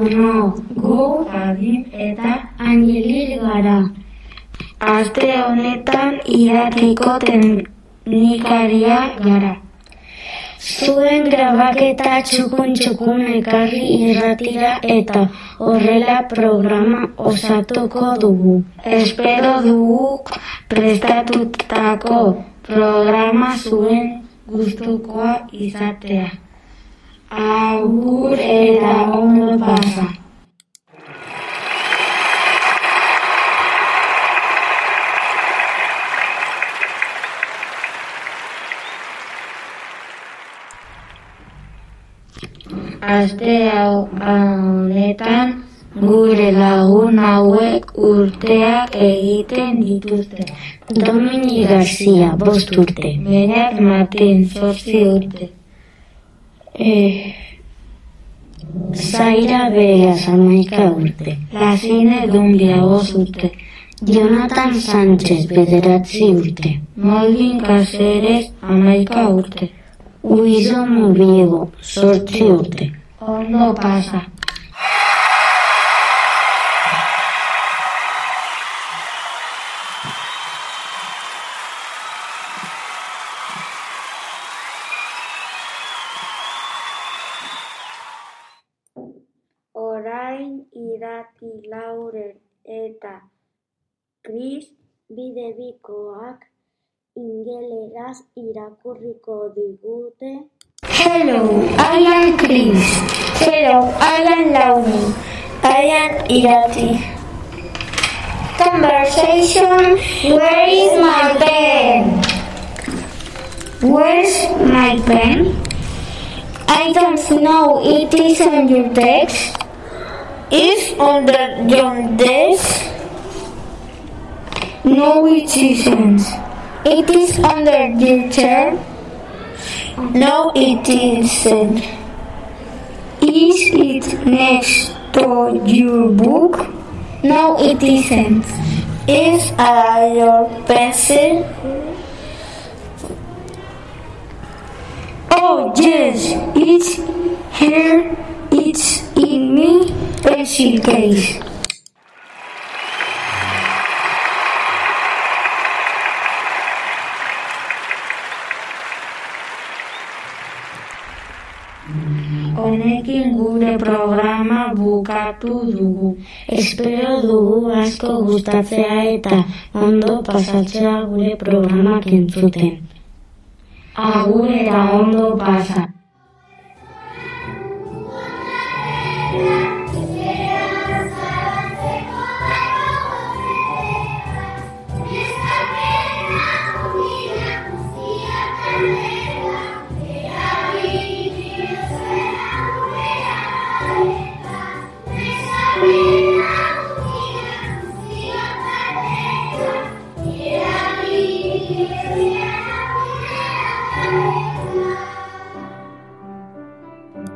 laguno, gu Adin eta Angelir gara. Aste honetan iratiko teknikaria gara. Zuen grabaketa txukun txukun ekarri irratira eta horrela programa osatuko dugu. Espero dugu prestatutako programa zuen gustukoa izatea. Agur eta ondo pasa. Aste hau honetan gure lagun hauek urteak egiten dituzte. Domini Garcia, bost urte. Berak Martin, zortzi urte. Eh, Zaira Beas, amaika urte. Lazine Dumbia, bost urte. Jonathan Sánchez, bederatzi urte. Molvin Caceres, amaika urte. Uizo Mubiego, sortzi urte. Ondo pasa. Irati lauren eta Chris bidebikoak ingeleraz irakurriko digute. Hello, I am Chris. Hello, I am Lauren. I am Irati. Conversation. Where is my pen? Where's my pen? I don't know. It is on your desk. Is under your desk? No, it isn't. It is under your chair. No, it isn't. Is it next to your book? No, it isn't. Is uh, your pencil? Oh, yes, it's here. It's in me case. Honekin gure programa bukatu dugu. Espero dugu asko gustatzea eta ondo pasatzea gure programak entzuten. Agur eta ondo pasa.